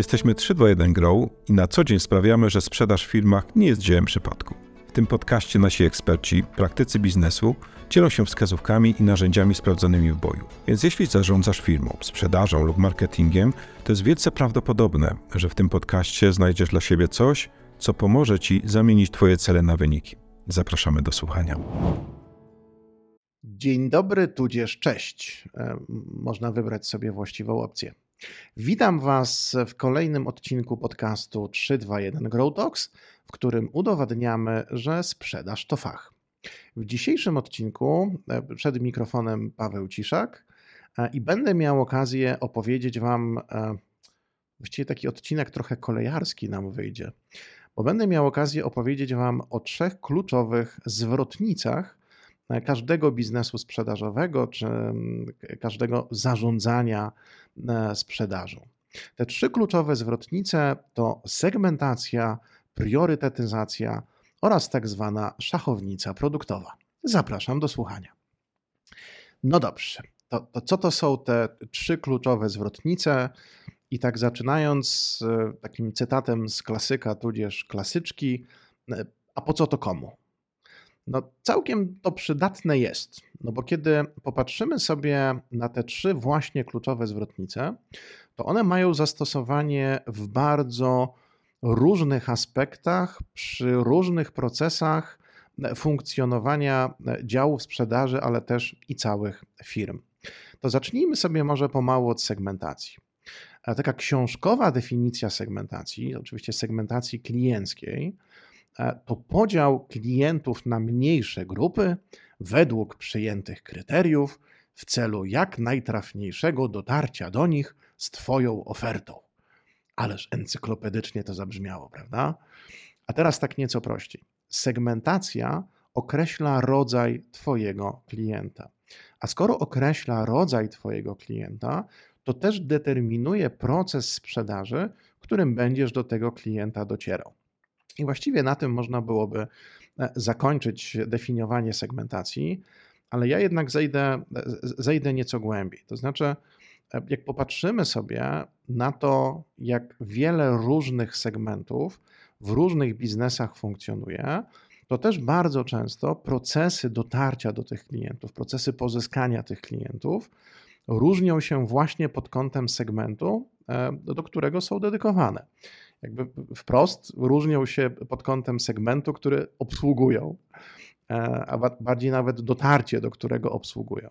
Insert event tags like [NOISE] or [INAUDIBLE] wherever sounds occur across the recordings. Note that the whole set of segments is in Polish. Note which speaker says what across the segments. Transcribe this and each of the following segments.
Speaker 1: Jesteśmy 321 Grow i na co dzień sprawiamy, że sprzedaż w firmach nie jest dziełem przypadku. W tym podcaście nasi eksperci, praktycy biznesu dzielą się wskazówkami i narzędziami sprawdzonymi w boju. Więc jeśli zarządzasz firmą, sprzedażą lub marketingiem, to jest wielce prawdopodobne, że w tym podcaście znajdziesz dla siebie coś, co pomoże Ci zamienić Twoje cele na wyniki. Zapraszamy do słuchania.
Speaker 2: Dzień dobry, tudzież cześć. E, Można wybrać sobie właściwą opcję. Witam Was w kolejnym odcinku podcastu 321 Grow Talks, w którym udowadniamy, że sprzedaż to fach. W dzisiejszym odcinku e, przed mikrofonem Paweł Ciszak e, i będę miał okazję opowiedzieć Wam, e, właściwie taki odcinek trochę kolejarski nam wyjdzie, bo będę miał okazję opowiedzieć Wam o trzech kluczowych zwrotnicach każdego biznesu sprzedażowego czy mm, każdego zarządzania sprzedażą. Te trzy kluczowe zwrotnice to segmentacja, priorytetyzacja oraz tak zwana szachownica produktowa. Zapraszam do słuchania. No dobrze, to, to co to są te trzy kluczowe zwrotnice? I tak zaczynając takim cytatem z klasyka, tudzież klasyczki, a po co to komu? No, całkiem to przydatne jest, no bo kiedy popatrzymy sobie na te trzy właśnie kluczowe zwrotnice, to one mają zastosowanie w bardzo różnych aspektach, przy różnych procesach funkcjonowania działów sprzedaży, ale też i całych firm. To zacznijmy sobie może pomału od segmentacji. Taka książkowa definicja segmentacji, oczywiście segmentacji klienckiej, E, to podział klientów na mniejsze grupy według przyjętych kryteriów w celu jak najtrafniejszego dotarcia do nich z Twoją ofertą. Ależ encyklopedycznie to zabrzmiało, prawda? A teraz tak nieco prościej. Segmentacja określa rodzaj Twojego klienta. A skoro określa rodzaj Twojego klienta, to też determinuje proces sprzedaży, którym będziesz do tego klienta docierał. I właściwie na tym można byłoby e, zakończyć definiowanie segmentacji, ale ja jednak zejdę, e, zejdę nieco głębiej. To znaczy, e, jak popatrzymy sobie na to, jak wiele różnych segmentów w różnych biznesach funkcjonuje, to też bardzo często procesy dotarcia do tych klientów, procesy pozyskania tych klientów różnią się właśnie pod kątem segmentu, do którego są dedykowane jakby wprost różnią się pod kątem segmentu, który obsługują, e, a bardziej nawet dotarcie, do którego obsługują.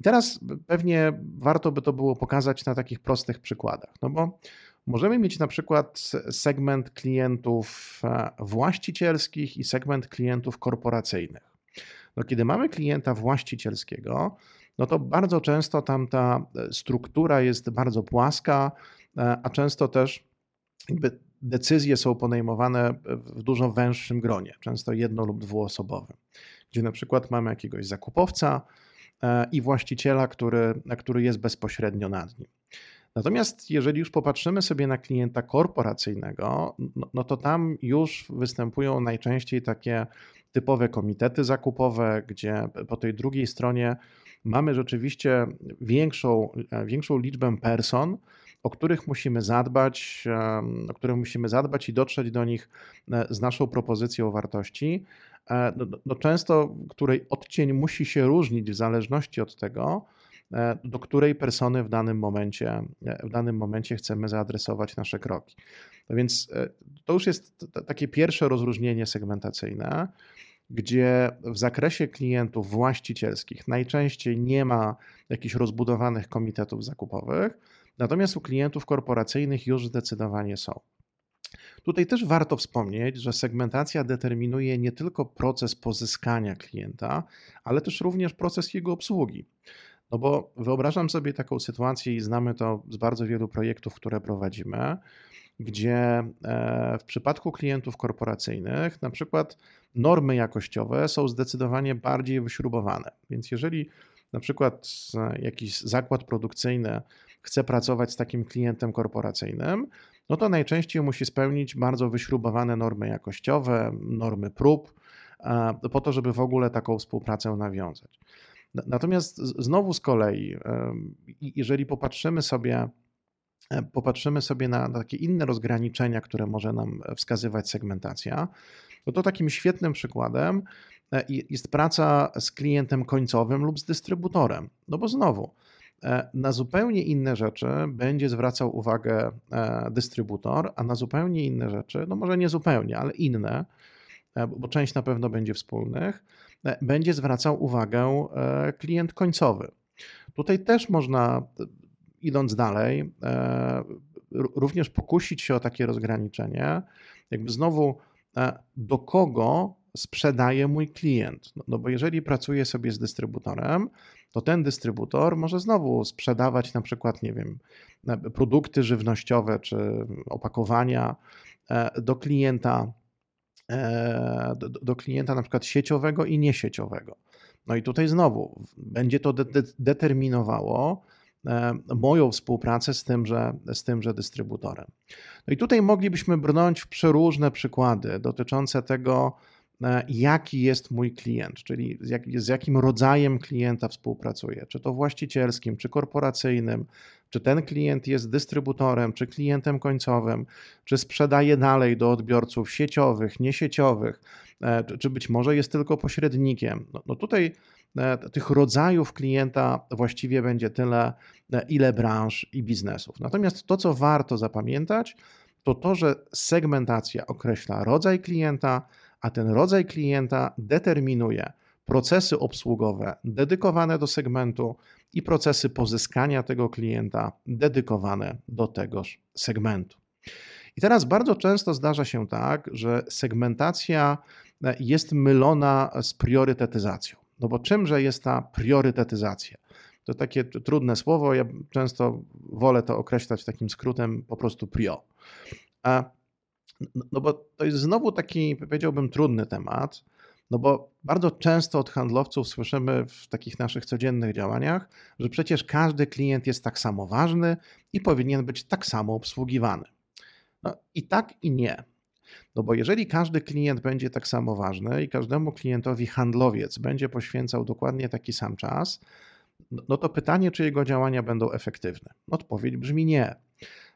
Speaker 2: I teraz pewnie warto by to było pokazać na takich prostych przykładach, no bo możemy mieć na przykład segment klientów e, właścicielskich i segment klientów korporacyjnych. No, kiedy mamy klienta właścicielskiego, no to bardzo często tam ta struktura jest bardzo płaska, e, a często też jakby decyzje są podejmowane w dużo węższym gronie, często jedno lub dwuosobowym, gdzie na przykład mamy jakiegoś zakupowca e, i właściciela, który, który jest bezpośrednio nad nim. Natomiast jeżeli już popatrzymy sobie na klienta korporacyjnego, no, no, to tam już występują najczęściej takie typowe komitety zakupowe, gdzie po tej drugiej stronie mamy rzeczywiście większą, e, większą liczbę person, o których musimy zadbać, o których musimy zadbać i dotrzeć do nich e, z naszą propozycją wartości, e, no, no często której odcień musi się różnić w zależności od tego, e, do której persony w danym momencie, w danym momencie chcemy zaadresować nasze kroki. No więc to już jest takie pierwsze rozróżnienie segmentacyjne, gdzie w zakresie klientów właścicielskich najczęściej nie ma jakichś rozbudowanych komitetów zakupowych, Natomiast u klientów korporacyjnych już zdecydowanie są. Tutaj też warto wspomnieć, że segmentacja determinuje nie tylko proces pozyskania klienta, ale też również proces jego obsługi. No bo wyobrażam sobie taką sytuację i znamy to z bardzo wielu projektów, które prowadzimy, gdzie e, w przypadku klientów korporacyjnych na przykład normy jakościowe są zdecydowanie bardziej wyśrubowane. Więc jeżeli na przykład e, jakiś zakład produkcyjny chce pracować z takim klientem korporacyjnym, no to najczęściej musi spełnić bardzo wyśrubowane normy jakościowe, normy prób, e, po to, żeby w ogóle taką współpracę nawiązać. Natomiast znowu z kolei, jeżeli popatrzymy sobie e, popatrzymy sobie na, takie inne rozgraniczenia, które może nam wskazywać segmentacja, no to takim świetnym przykładem e, jest praca z klientem końcowym lub z dystrybutorem. No bo znowu, e, na zupełnie inne rzeczy będzie zwracał uwagę dystrybutor, a na zupełnie inne rzeczy, no może nie zupełnie, ale inne, bo część na pewno będzie wspólnych, będzie zwracał uwagę klient końcowy. Tutaj też można, idąc dalej, e, również pokusić się o takie rozgraniczenie, jakby znowu e, do kogo sprzedaje mój klient. No, no, bo jeżeli pracuję sobie z dystrybutorem, to ten dystrybutor może znowu sprzedawać na przykład, nie wiem, e, produkty żywnościowe czy opakowania do klienta, do, do klienta na przykład sieciowego i niesieciowego. No i tutaj znowu będzie to de de determinowało e, moją współpracę z tymże, z tymże dystrybutorem. No i tutaj moglibyśmy brnąć w przeróżne przykłady dotyczące tego, e, jaki jest mój klient, czyli z, jak, z jakim rodzajem klienta współpracuję, czy to właścicielskim, czy korporacyjnym, czy ten klient jest dystrybutorem, czy klientem końcowym, czy sprzedaje dalej do odbiorców sieciowych, niesieciowych, e, czy być może jest tylko pośrednikiem. No, no tutaj e, tych rodzajów klienta właściwie będzie tyle, e, ile branż i biznesów. Natomiast to, co warto zapamiętać, to to, że segmentacja określa rodzaj klienta, a ten rodzaj klienta determinuje procesy obsługowe dedykowane do segmentu i procesy pozyskania tego klienta dedykowane do tegoż segmentu. I teraz bardzo często zdarza się tak, że segmentacja e, jest mylona z priorytetyzacją. No bo czymże jest ta priorytetyzacja? To takie trudne słowo, ja często wolę to określać takim skrótem po prostu prio. No bo to jest znowu taki, powiedziałbym, trudny temat, no bo bardzo często od handlowców słyszymy w takich naszych codziennych działaniach, że przecież każdy klient jest tak samo ważny i powinien być tak samo obsługiwany. No i tak i nie. No bo jeżeli każdy klient będzie tak samo ważny i każdemu klientowi handlowiec będzie poświęcał dokładnie taki sam czas, no to pytanie, czy jego działania będą efektywne. Odpowiedź brzmi nie.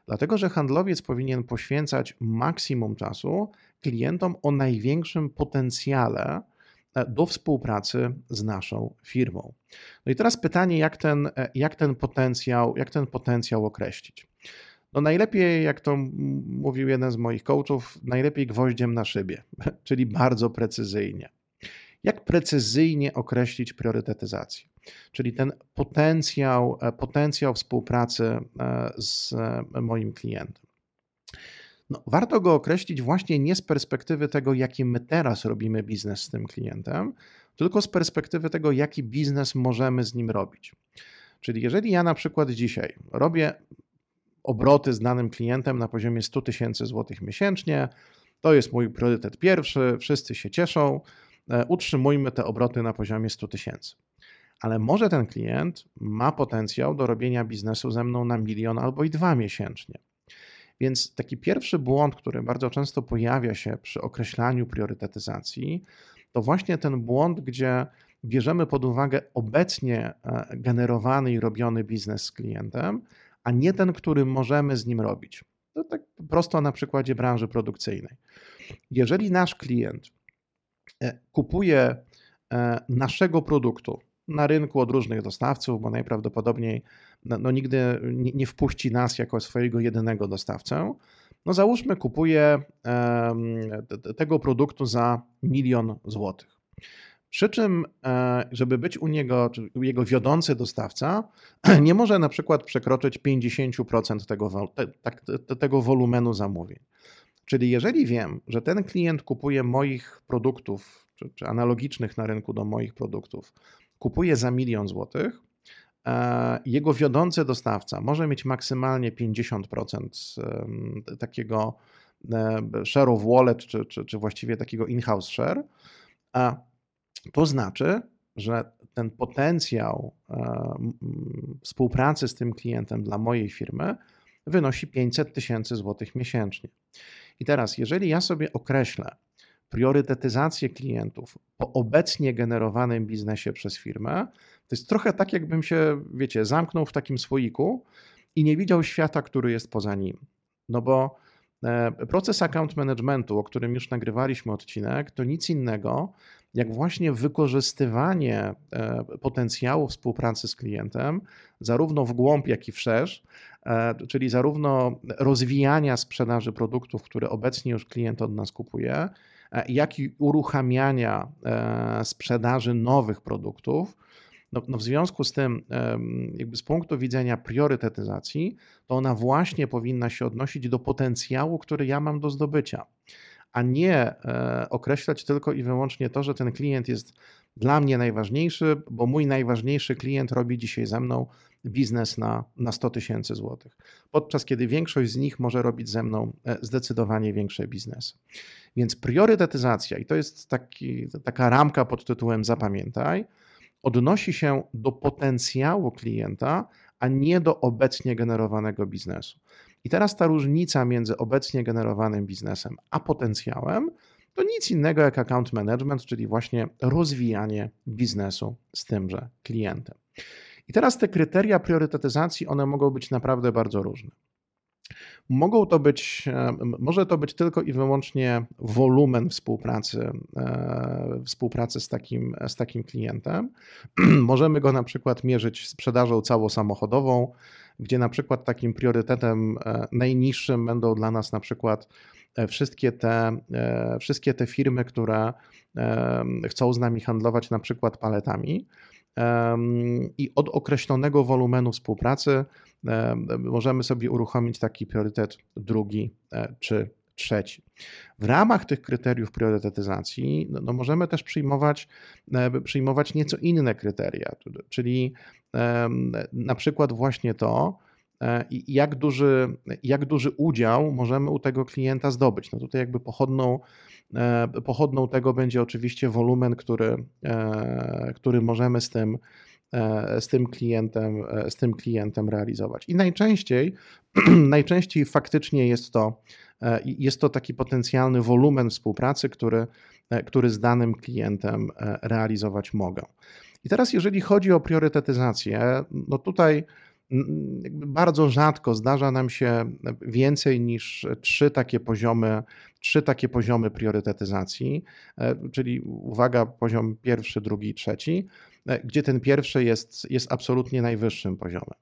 Speaker 2: Dlatego, że handlowiec powinien poświęcać maksimum czasu klientom o największym potencjale e, do współpracy z naszą firmą. No i teraz pytanie, jak ten, e, jak ten, potencjał, jak ten potencjał określić? No najlepiej, jak to mówił jeden z moich coachów, najlepiej gwoździem na szybie, [LAUGHS] czyli bardzo precyzyjnie. Jak precyzyjnie określić priorytetyzację? Czyli ten potencjał, e, potencjał współpracy z moim klientem. No, warto go określić właśnie nie z perspektywy tego, jaki my teraz robimy biznes z tym klientem, tylko z perspektywy tego, jaki biznes możemy z nim robić. Czyli jeżeli ja na przykład dzisiaj robię obroty z danym klientem na poziomie 100 tysięcy złotych miesięcznie, to jest mój priorytet pierwszy, wszyscy się cieszą, e, utrzymujmy te obroty na poziomie 100 tysięcy. Ale może ten klient ma potencjał do robienia biznesu ze mną na milion albo i dwa miesięcznie. Więc taki pierwszy błąd, który bardzo często pojawia się przy określaniu priorytetyzacji, to właśnie ten błąd, gdzie bierzemy pod uwagę obecnie e, generowany i robiony biznes z klientem, a nie ten, który możemy z nim robić. To tak prosto na przykładzie branży produkcyjnej. Jeżeli nasz klient e, kupuje e, naszego produktu na rynku od różnych dostawców, bo najprawdopodobniej no, no nigdy nie, wpuści nas jako swojego jedynego dostawcę. No załóżmy, kupuje tego produktu za milion złotych. Przy czym, e, żeby być u niego, czy jego wiodący dostawca, [CLEARS THROAT] nie może na przykład przekroczyć 50% tego, te, tego wolumenu zamówień. Czyli jeżeli wiem, że ten klient kupuje moich produktów, czy, czy analogicznych na rynku do moich produktów, kupuje za milion złotych, e, jego wiodący dostawca może mieć maksymalnie 50% takiego e, share of wallet, czy, czy, czy właściwie takiego in-house share, a to znaczy, że ten potencjał e, współpracy z tym klientem dla mojej firmy wynosi 500 tysięcy złotych miesięcznie. I teraz, jeżeli ja sobie określę, priorytetyzację klientów po obecnie generowanym biznesie przez firmę, to jest trochę tak, jakbym się, wiecie, zamknął w takim słoiku i nie widział świata, który jest poza nim. No bo e, proces account managementu, o którym już nagrywaliśmy odcinek, to nic innego jak właśnie wykorzystywanie e, potencjału współpracy z klientem, zarówno w głąb, jak i wszerz, e, czyli zarówno rozwijania sprzedaży produktów, które obecnie już klient od nas kupuje, jak i uruchamiania sprzedaży nowych produktów. No, no w związku z tym, jakby z punktu widzenia priorytetyzacji, to ona właśnie powinna się odnosić do potencjału, który ja mam do zdobycia, a nie e, określać tylko i wyłącznie to, że ten klient jest dla mnie najważniejszy, bo mój najważniejszy klient robi dzisiaj ze mną biznes na, na 100 tysięcy złotych, podczas kiedy większość z nich może robić ze mną e, zdecydowanie większe biznesy. Więc priorytetyzacja, i to jest taki, taka ramka pod tytułem Zapamiętaj, odnosi się do potencjału klienta, a nie do obecnie generowanego biznesu. I teraz ta różnica między obecnie generowanym biznesem a potencjałem to nic innego jak account management, czyli właśnie rozwijanie biznesu z tymże klientem. I teraz te kryteria priorytetyzacji, one mogą być naprawdę bardzo różne. Mogą to być, e, może to być tylko i wyłącznie wolumen współpracy, e, współpracy z takim, z takim klientem. [CLEARS THROAT] Możemy go na przykład mierzyć sprzedażą całosamochodową, gdzie na przykład takim priorytetem e, najniższym będą dla nas na przykład wszystkie te, wszystkie te firmy, które chcą z nami handlować na przykład paletami i od określonego wolumenu współpracy możemy sobie uruchomić taki priorytet drugi e, czy trzeci. W ramach tych kryteriów priorytetyzacji no, no możemy też przyjmować, e, przyjmować nieco inne kryteria, czyli na przykład właśnie to, e, jak duży, jak duży udział możemy u tego klienta zdobyć. No tutaj jakby pochodną, pochodną tego będzie oczywiście wolumen, który, który możemy z tym E, z tym klientem, e, z tym klientem realizować. I najczęściej, [CLEARS THROAT] najczęściej faktycznie jest to, e, jest to taki potencjalny wolumen współpracy, który, który z danym klientem realizować mogę. I teraz, jeżeli chodzi o priorytetyzację, no tutaj bardzo rzadko zdarza nam się więcej niż trzy takie poziomy, trzy takie poziomy priorytetyzacji, czyli uwaga, poziom pierwszy, drugi, trzeci. E, gdzie ten pierwszy jest, jest absolutnie najwyższym poziomem.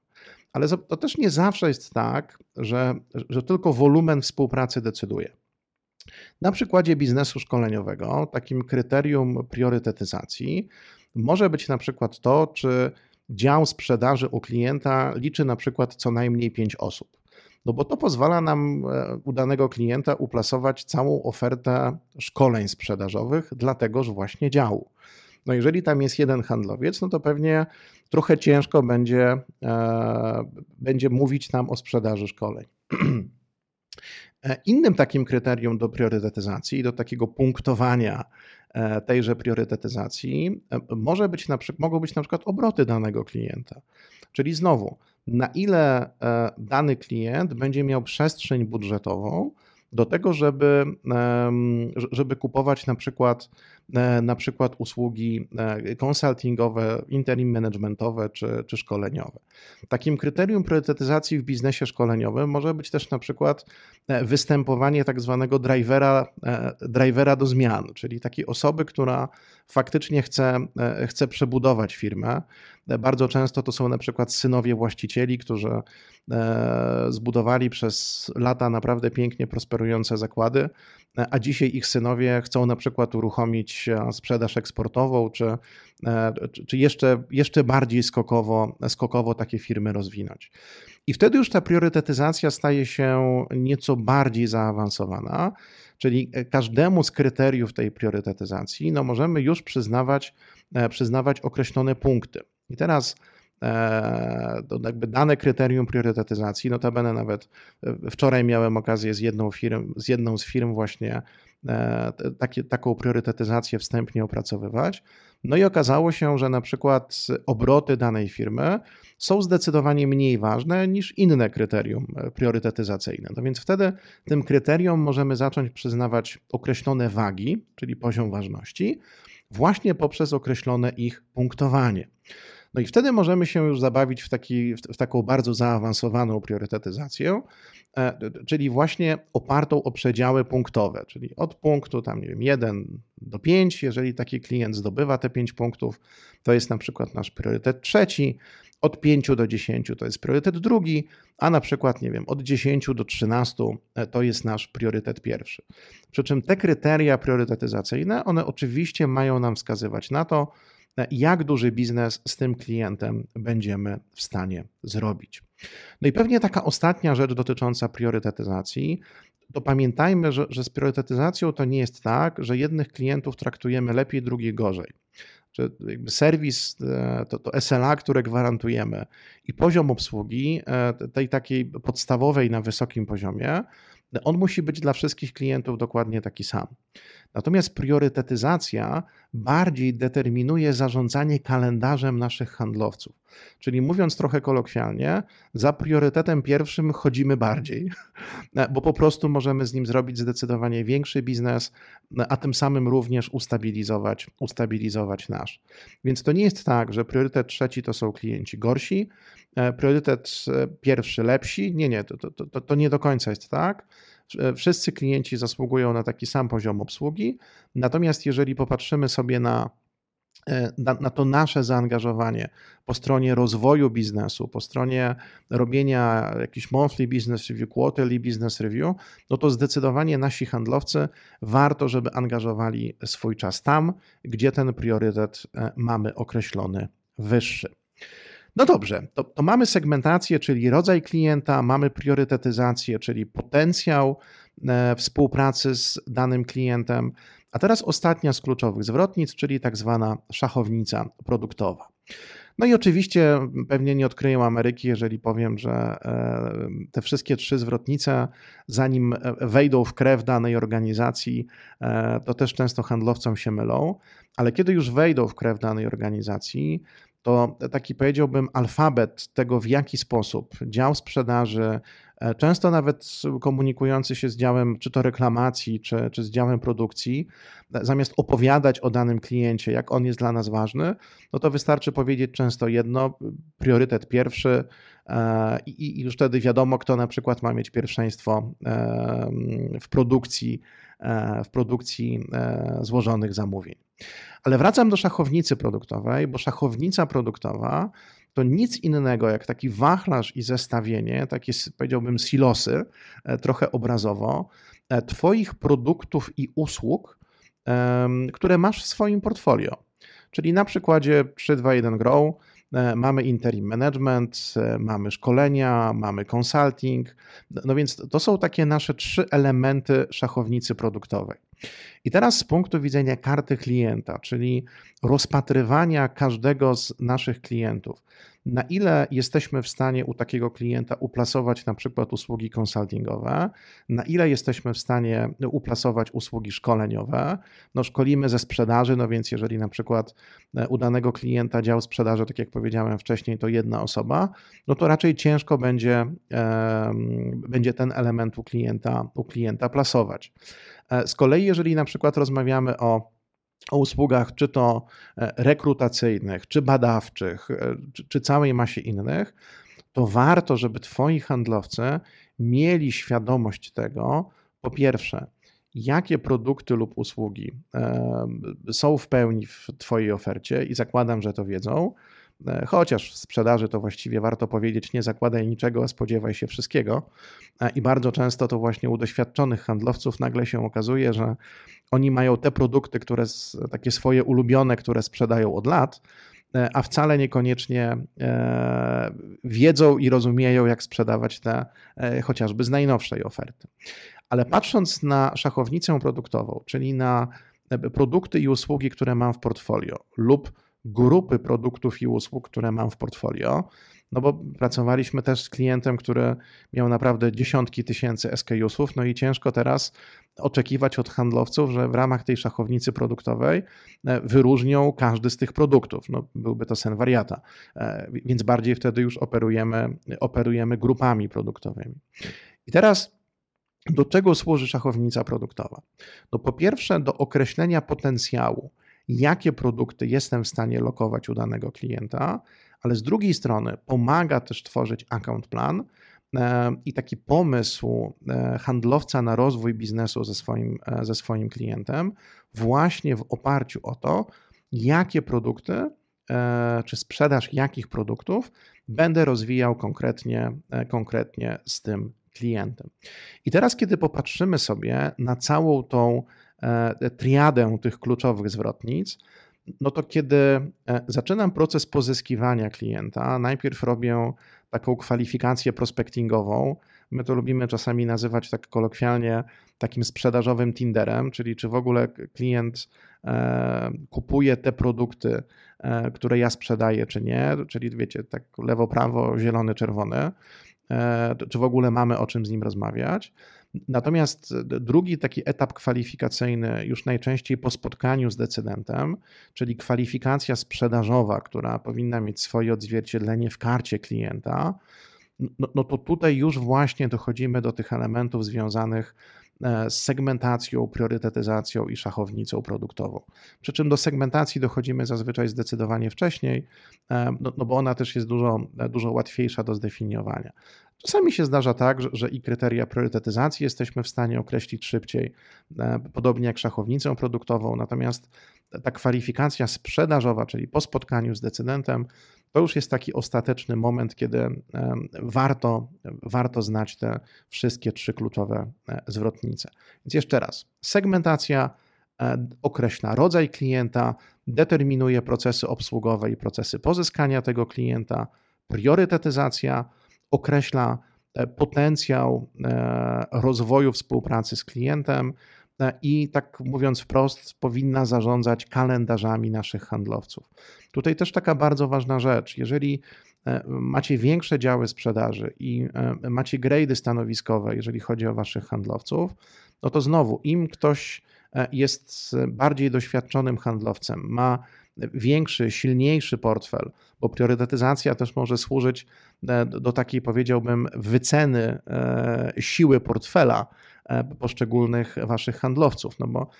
Speaker 2: Ale to też nie zawsze jest tak, że, że tylko wolumen współpracy decyduje. Na przykładzie biznesu szkoleniowego, takim kryterium priorytetyzacji może być na przykład to, czy dział sprzedaży u klienta liczy na przykład co najmniej 5 osób. No bo to pozwala nam e, u danego klienta uplasować całą ofertę szkoleń sprzedażowych dla tegoż właśnie działu. No jeżeli tam jest jeden handlowiec, no to pewnie trochę ciężko będzie, e, będzie mówić nam o sprzedaży szkoleń. E, innym takim kryterium do priorytetyzacji, do takiego punktowania e, tejże priorytetyzacji może być na, mogą być na przykład obroty danego klienta. Czyli znowu, na ile dany klient będzie miał przestrzeń budżetową do tego, żeby, żeby kupować na przykład E, na przykład usługi konsultingowe, interim managementowe czy, czy szkoleniowe. Takim kryterium priorytetyzacji w biznesie szkoleniowym może być też na przykład e, występowanie tak zwanego drivera, e, drivera do zmian, czyli takiej osoby, która faktycznie chce, chce przebudować firmę. Bardzo często to są na przykład synowie właścicieli, którzy zbudowali przez lata naprawdę pięknie prosperujące zakłady, a dzisiaj ich synowie chcą na przykład uruchomić e, sprzedaż eksportową, czy, e, czy jeszcze, jeszcze bardziej skokowo, skokowo takie firmy rozwinąć. I wtedy już ta priorytetyzacja staje się nieco bardziej zaawansowana, czyli każdemu z kryteriów tej priorytetyzacji no możemy już przyznawać, e, przyznawać określone punkty. I teraz E, to jakby dane kryterium priorytetyzacji. Notabene nawet e, wczoraj miałem okazję z jedną, firm, z, jedną z firm właśnie e, taką priorytetyzację wstępnie opracowywać. No i okazało się, że na przykład obroty danej firmy są zdecydowanie mniej ważne niż inne kryterium priorytetyzacyjne. No więc wtedy tym kryterium możemy zacząć przyznawać określone wagi, czyli poziom ważności, właśnie poprzez określone ich punktowanie. No i wtedy możemy się już zabawić w, taki, w taką bardzo zaawansowaną priorytetyzację, e, czyli właśnie opartą o przedziały punktowe, czyli od punktu tam, nie wiem, 1 do 5, jeżeli taki klient zdobywa te 5 punktów, to jest na przykład nasz priorytet trzeci, od 5 do 10 to jest priorytet drugi, a na przykład, nie wiem, od 10 do 13 e, to jest nasz priorytet pierwszy. Przy czym te kryteria priorytetyzacyjne, one oczywiście mają nam wskazywać na to, jak duży biznes z tym klientem będziemy w stanie zrobić. No i pewnie taka ostatnia rzecz dotycząca priorytetyzacji, to pamiętajmy, że, że z priorytetyzacją to nie jest tak, że jednych klientów traktujemy lepiej, drugich gorzej jakby serwis, e, to, to SLA, które gwarantujemy i poziom obsługi e, tej takiej podstawowej na wysokim poziomie, on musi być dla wszystkich klientów dokładnie taki sam. Natomiast priorytetyzacja bardziej determinuje zarządzanie kalendarzem naszych handlowców. Czyli mówiąc trochę kolokwialnie, za priorytetem pierwszym chodzimy bardziej, [LAUGHS] bo po prostu możemy z nim zrobić zdecydowanie większy biznes, a tym samym również ustabilizować, ustabilizować nasz. Więc to nie jest tak, że priorytet trzeci to są klienci gorsi, priorytet e, pierwszy lepsi. Nie, nie, to, to, to, to nie do końca jest tak. E, wszyscy klienci zasługują na taki sam poziom obsługi. Natomiast jeżeli popatrzymy sobie na E, na, na, to nasze zaangażowanie po stronie rozwoju biznesu, po stronie robienia jakiś monthly business review, quarterly business review, no to zdecydowanie nasi handlowcy warto, żeby angażowali swój czas tam, gdzie ten priorytet e, mamy określony wyższy. No dobrze, to, to mamy segmentację, czyli rodzaj klienta, mamy priorytetyzację, czyli potencjał e, współpracy z danym klientem. A teraz ostatnia z kluczowych zwrotnic, czyli tak zwana szachownica produktowa. No i oczywiście pewnie nie odkryję Ameryki, jeżeli powiem, że e, te wszystkie trzy zwrotnice, zanim e, wejdą w krew danej organizacji, to też często handlowcom się mylą, ale kiedy już wejdą w krew danej organizacji, to taki powiedziałbym alfabet tego, w jaki sposób dział sprzedaży, E, często nawet komunikujący się z działem, czy to reklamacji, czy, czy z działem produkcji, e, zamiast opowiadać o danym kliencie, jak on jest dla nas ważny, no to wystarczy powiedzieć często jedno, priorytet pierwszy, e, i, już wtedy wiadomo, kto na przykład ma mieć pierwszeństwo w produkcji, w produkcji złożonych zamówień. Ale wracam do szachownicy produktowej, bo szachownica produktowa to nic innego jak taki wachlarz i zestawienie, takie powiedziałbym silosy, e, trochę obrazowo, e, Twoich produktów i usług, które masz w swoim portfolio. Czyli na przykładzie 321 Grow mamy interim management, mamy szkolenia, mamy consulting. No więc to są takie nasze trzy elementy szachownicy produktowej. I teraz z punktu widzenia karty klienta, czyli rozpatrywania każdego z naszych klientów, na ile jesteśmy w stanie u takiego klienta uplasować na przykład usługi konsultingowe, na ile jesteśmy w stanie uplasować usługi szkoleniowe. No, szkolimy ze sprzedaży, no więc jeżeli na przykład e, u danego klienta dział sprzedaży, tak jak powiedziałem wcześniej, to jedna osoba, no to raczej ciężko będzie, będzie ten element u klienta, u klienta plasować. E, z kolei, jeżeli na przykład rozmawiamy o o usługach, czy to e, rekrutacyjnych, czy badawczych, e, czy, czy całej masie innych, to warto, żeby Twoi handlowcy mieli świadomość tego, po pierwsze, jakie produkty lub usługi są w pełni w Twojej ofercie i zakładam, że to wiedzą. E, chociaż w sprzedaży to właściwie warto powiedzieć, nie zakładaj niczego, a spodziewaj się wszystkiego. E, I bardzo często to właśnie u doświadczonych handlowców nagle się okazuje, że oni mają te produkty, które takie swoje ulubione, które sprzedają od lat, e, a wcale niekoniecznie wiedzą i rozumieją, jak sprzedawać te chociażby z najnowszej oferty. Ale patrząc na szachownicę produktową, czyli na produkty i usługi, które mam w portfolio lub grupy produktów i usług, które mam w portfolio. No bo pracowaliśmy też z klientem, który miał naprawdę dziesiątki tysięcy SKUsów, no i ciężko teraz oczekiwać od handlowców, że w ramach tej szachownicy produktowej e, wyróżnią każdy z tych produktów. No, byłby to sen wariata, e, więc bardziej wtedy już operujemy, operujemy grupami produktowymi. I teraz do czego służy szachownica produktowa? No po pierwsze do określenia potencjału jakie produkty jestem w stanie lokować u danego klienta, ale z drugiej strony pomaga też tworzyć account plan e, i taki pomysł e, handlowca na rozwój biznesu ze swoim, e, ze swoim klientem, właśnie w oparciu o to, jakie produkty czy sprzedaż jakich produktów będę rozwijał konkretnie, konkretnie z tym klientem. I teraz, kiedy popatrzymy sobie na całą tą triadę tych kluczowych zwrotnic, no to kiedy e, zaczynam proces pozyskiwania klienta, najpierw robię taką kwalifikację prospectingową. My to lubimy czasami nazywać tak kolokwialnie takim sprzedażowym Tinderem, czyli czy w ogóle klient e, kupuje te produkty, e, które ja sprzedaję, czy nie, czyli wiecie, tak lewo, prawo, zielony, czerwony, czy w ogóle mamy o czym z nim rozmawiać. Natomiast drugi taki etap kwalifikacyjny, już najczęściej po spotkaniu z decydentem, czyli kwalifikacja sprzedażowa, która powinna mieć swoje odzwierciedlenie w karcie klienta, no, no to tutaj już właśnie dochodzimy do tych elementów związanych e, z segmentacją, priorytetyzacją i szachownicą produktową. Przy czym do segmentacji dochodzimy zazwyczaj zdecydowanie wcześniej, e, no, no bo ona też jest dużo, dużo łatwiejsza do zdefiniowania. Czasami się zdarza tak, że, że, i kryteria priorytetyzacji jesteśmy w stanie określić szybciej, e, podobnie jak szachownicę produktową, natomiast ta kwalifikacja sprzedażowa, czyli po spotkaniu z decydentem, to już jest taki ostateczny moment, kiedy e, warto, warto znać te wszystkie trzy kluczowe e, zwrotnice. Więc jeszcze raz, segmentacja określa rodzaj klienta, determinuje procesy obsługowe i procesy pozyskania tego klienta, priorytetyzacja, określa e, potencjał e, rozwoju współpracy z klientem e, i tak mówiąc wprost, powinna zarządzać kalendarzami naszych handlowców. Tutaj też taka bardzo ważna rzecz. Jeżeli macie większe działy sprzedaży i macie grady stanowiskowe, jeżeli chodzi o waszych handlowców, no to znowu, im ktoś jest bardziej doświadczonym handlowcem, ma większy, silniejszy portfel, bo priorytetyzacja też może służyć e, do takiej, powiedziałbym, wyceny e, siły portfela e, poszczególnych waszych handlowców. No bo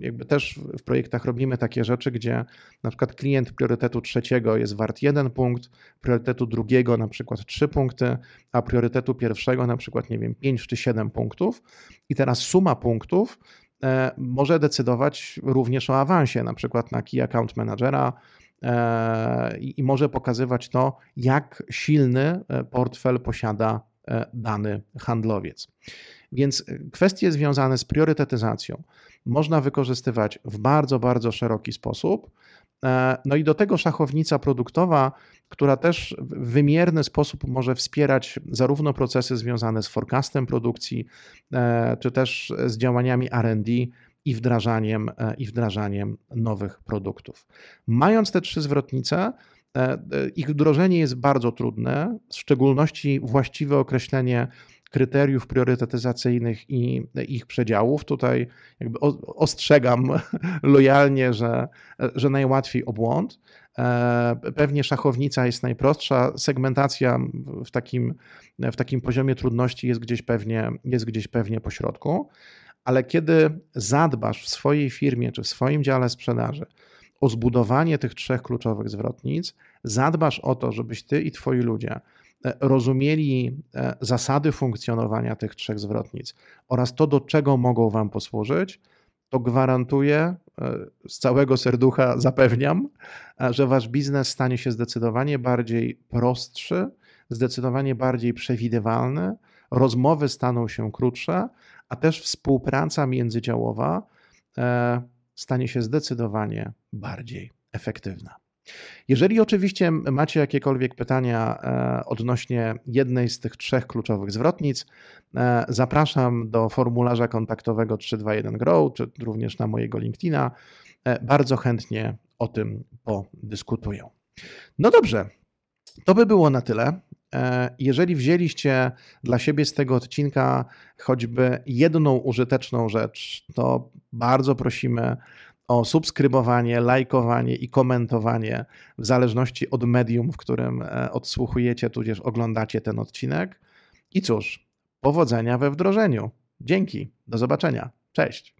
Speaker 2: jakby też w projektach robimy takie rzeczy, gdzie na przykład klient priorytetu trzeciego jest wart jeden punkt, priorytetu drugiego na przykład trzy punkty, a priorytetu pierwszego na przykład, nie wiem, pięć czy siedem punktów. I teraz suma punktów może decydować również o awansie, na przykład na Key Account Managera e, i może pokazywać to, jak silny e, portfel posiada dany handlowiec. Więc kwestie związane z priorytetyzacją można wykorzystywać w bardzo, bardzo szeroki sposób. E, no i do tego szachownica produktowa, która też w wymierny sposób może wspierać zarówno procesy związane z forecastem produkcji, e, czy też z działaniami RD i wdrażaniem, e, i wdrażaniem nowych produktów. Mając te trzy zwrotnice, ich wdrożenie jest bardzo trudne, w szczególności właściwe określenie kryteriów priorytetyzacyjnych i ich przedziałów. Tutaj jakby ostrzegam [LAUGHS] lojalnie, że, że najłatwiej o błąd. E, pewnie szachownica jest najprostsza, segmentacja w takim, w takim poziomie trudności jest gdzieś pewnie, jest gdzieś pewnie po środku, ale kiedy zadbasz w swojej firmie czy w swoim dziale sprzedaży o zbudowanie tych trzech kluczowych zwrotnic, zadbasz o to, żebyś ty i twoi ludzie E, rozumieli e, zasady funkcjonowania tych trzech zwrotnic oraz to, do czego mogą Wam posłużyć, to gwarantuję, e, z całego serducha [LAUGHS] zapewniam, że Wasz biznes stanie się zdecydowanie bardziej prostszy, zdecydowanie bardziej przewidywalny, rozmowy staną się krótsze, a też współpraca międzydziałowa stanie się zdecydowanie bardziej efektywna. Jeżeli oczywiście macie jakiekolwiek pytania e, odnośnie jednej z tych trzech kluczowych zwrotnic, e, zapraszam do formularza kontaktowego 321Grow, czy również na mojego LinkedIna. E, bardzo chętnie o tym podyskutuję. No dobrze, to by było na tyle. Jeżeli wzięliście dla siebie z tego odcinka choćby jedną użyteczną rzecz, to bardzo prosimy o subskrybowanie, lajkowanie i komentowanie w zależności od medium, w którym e, odsłuchujecie tudzież oglądacie ten odcinek. I cóż, powodzenia we wdrożeniu. Dzięki, do zobaczenia. Cześć.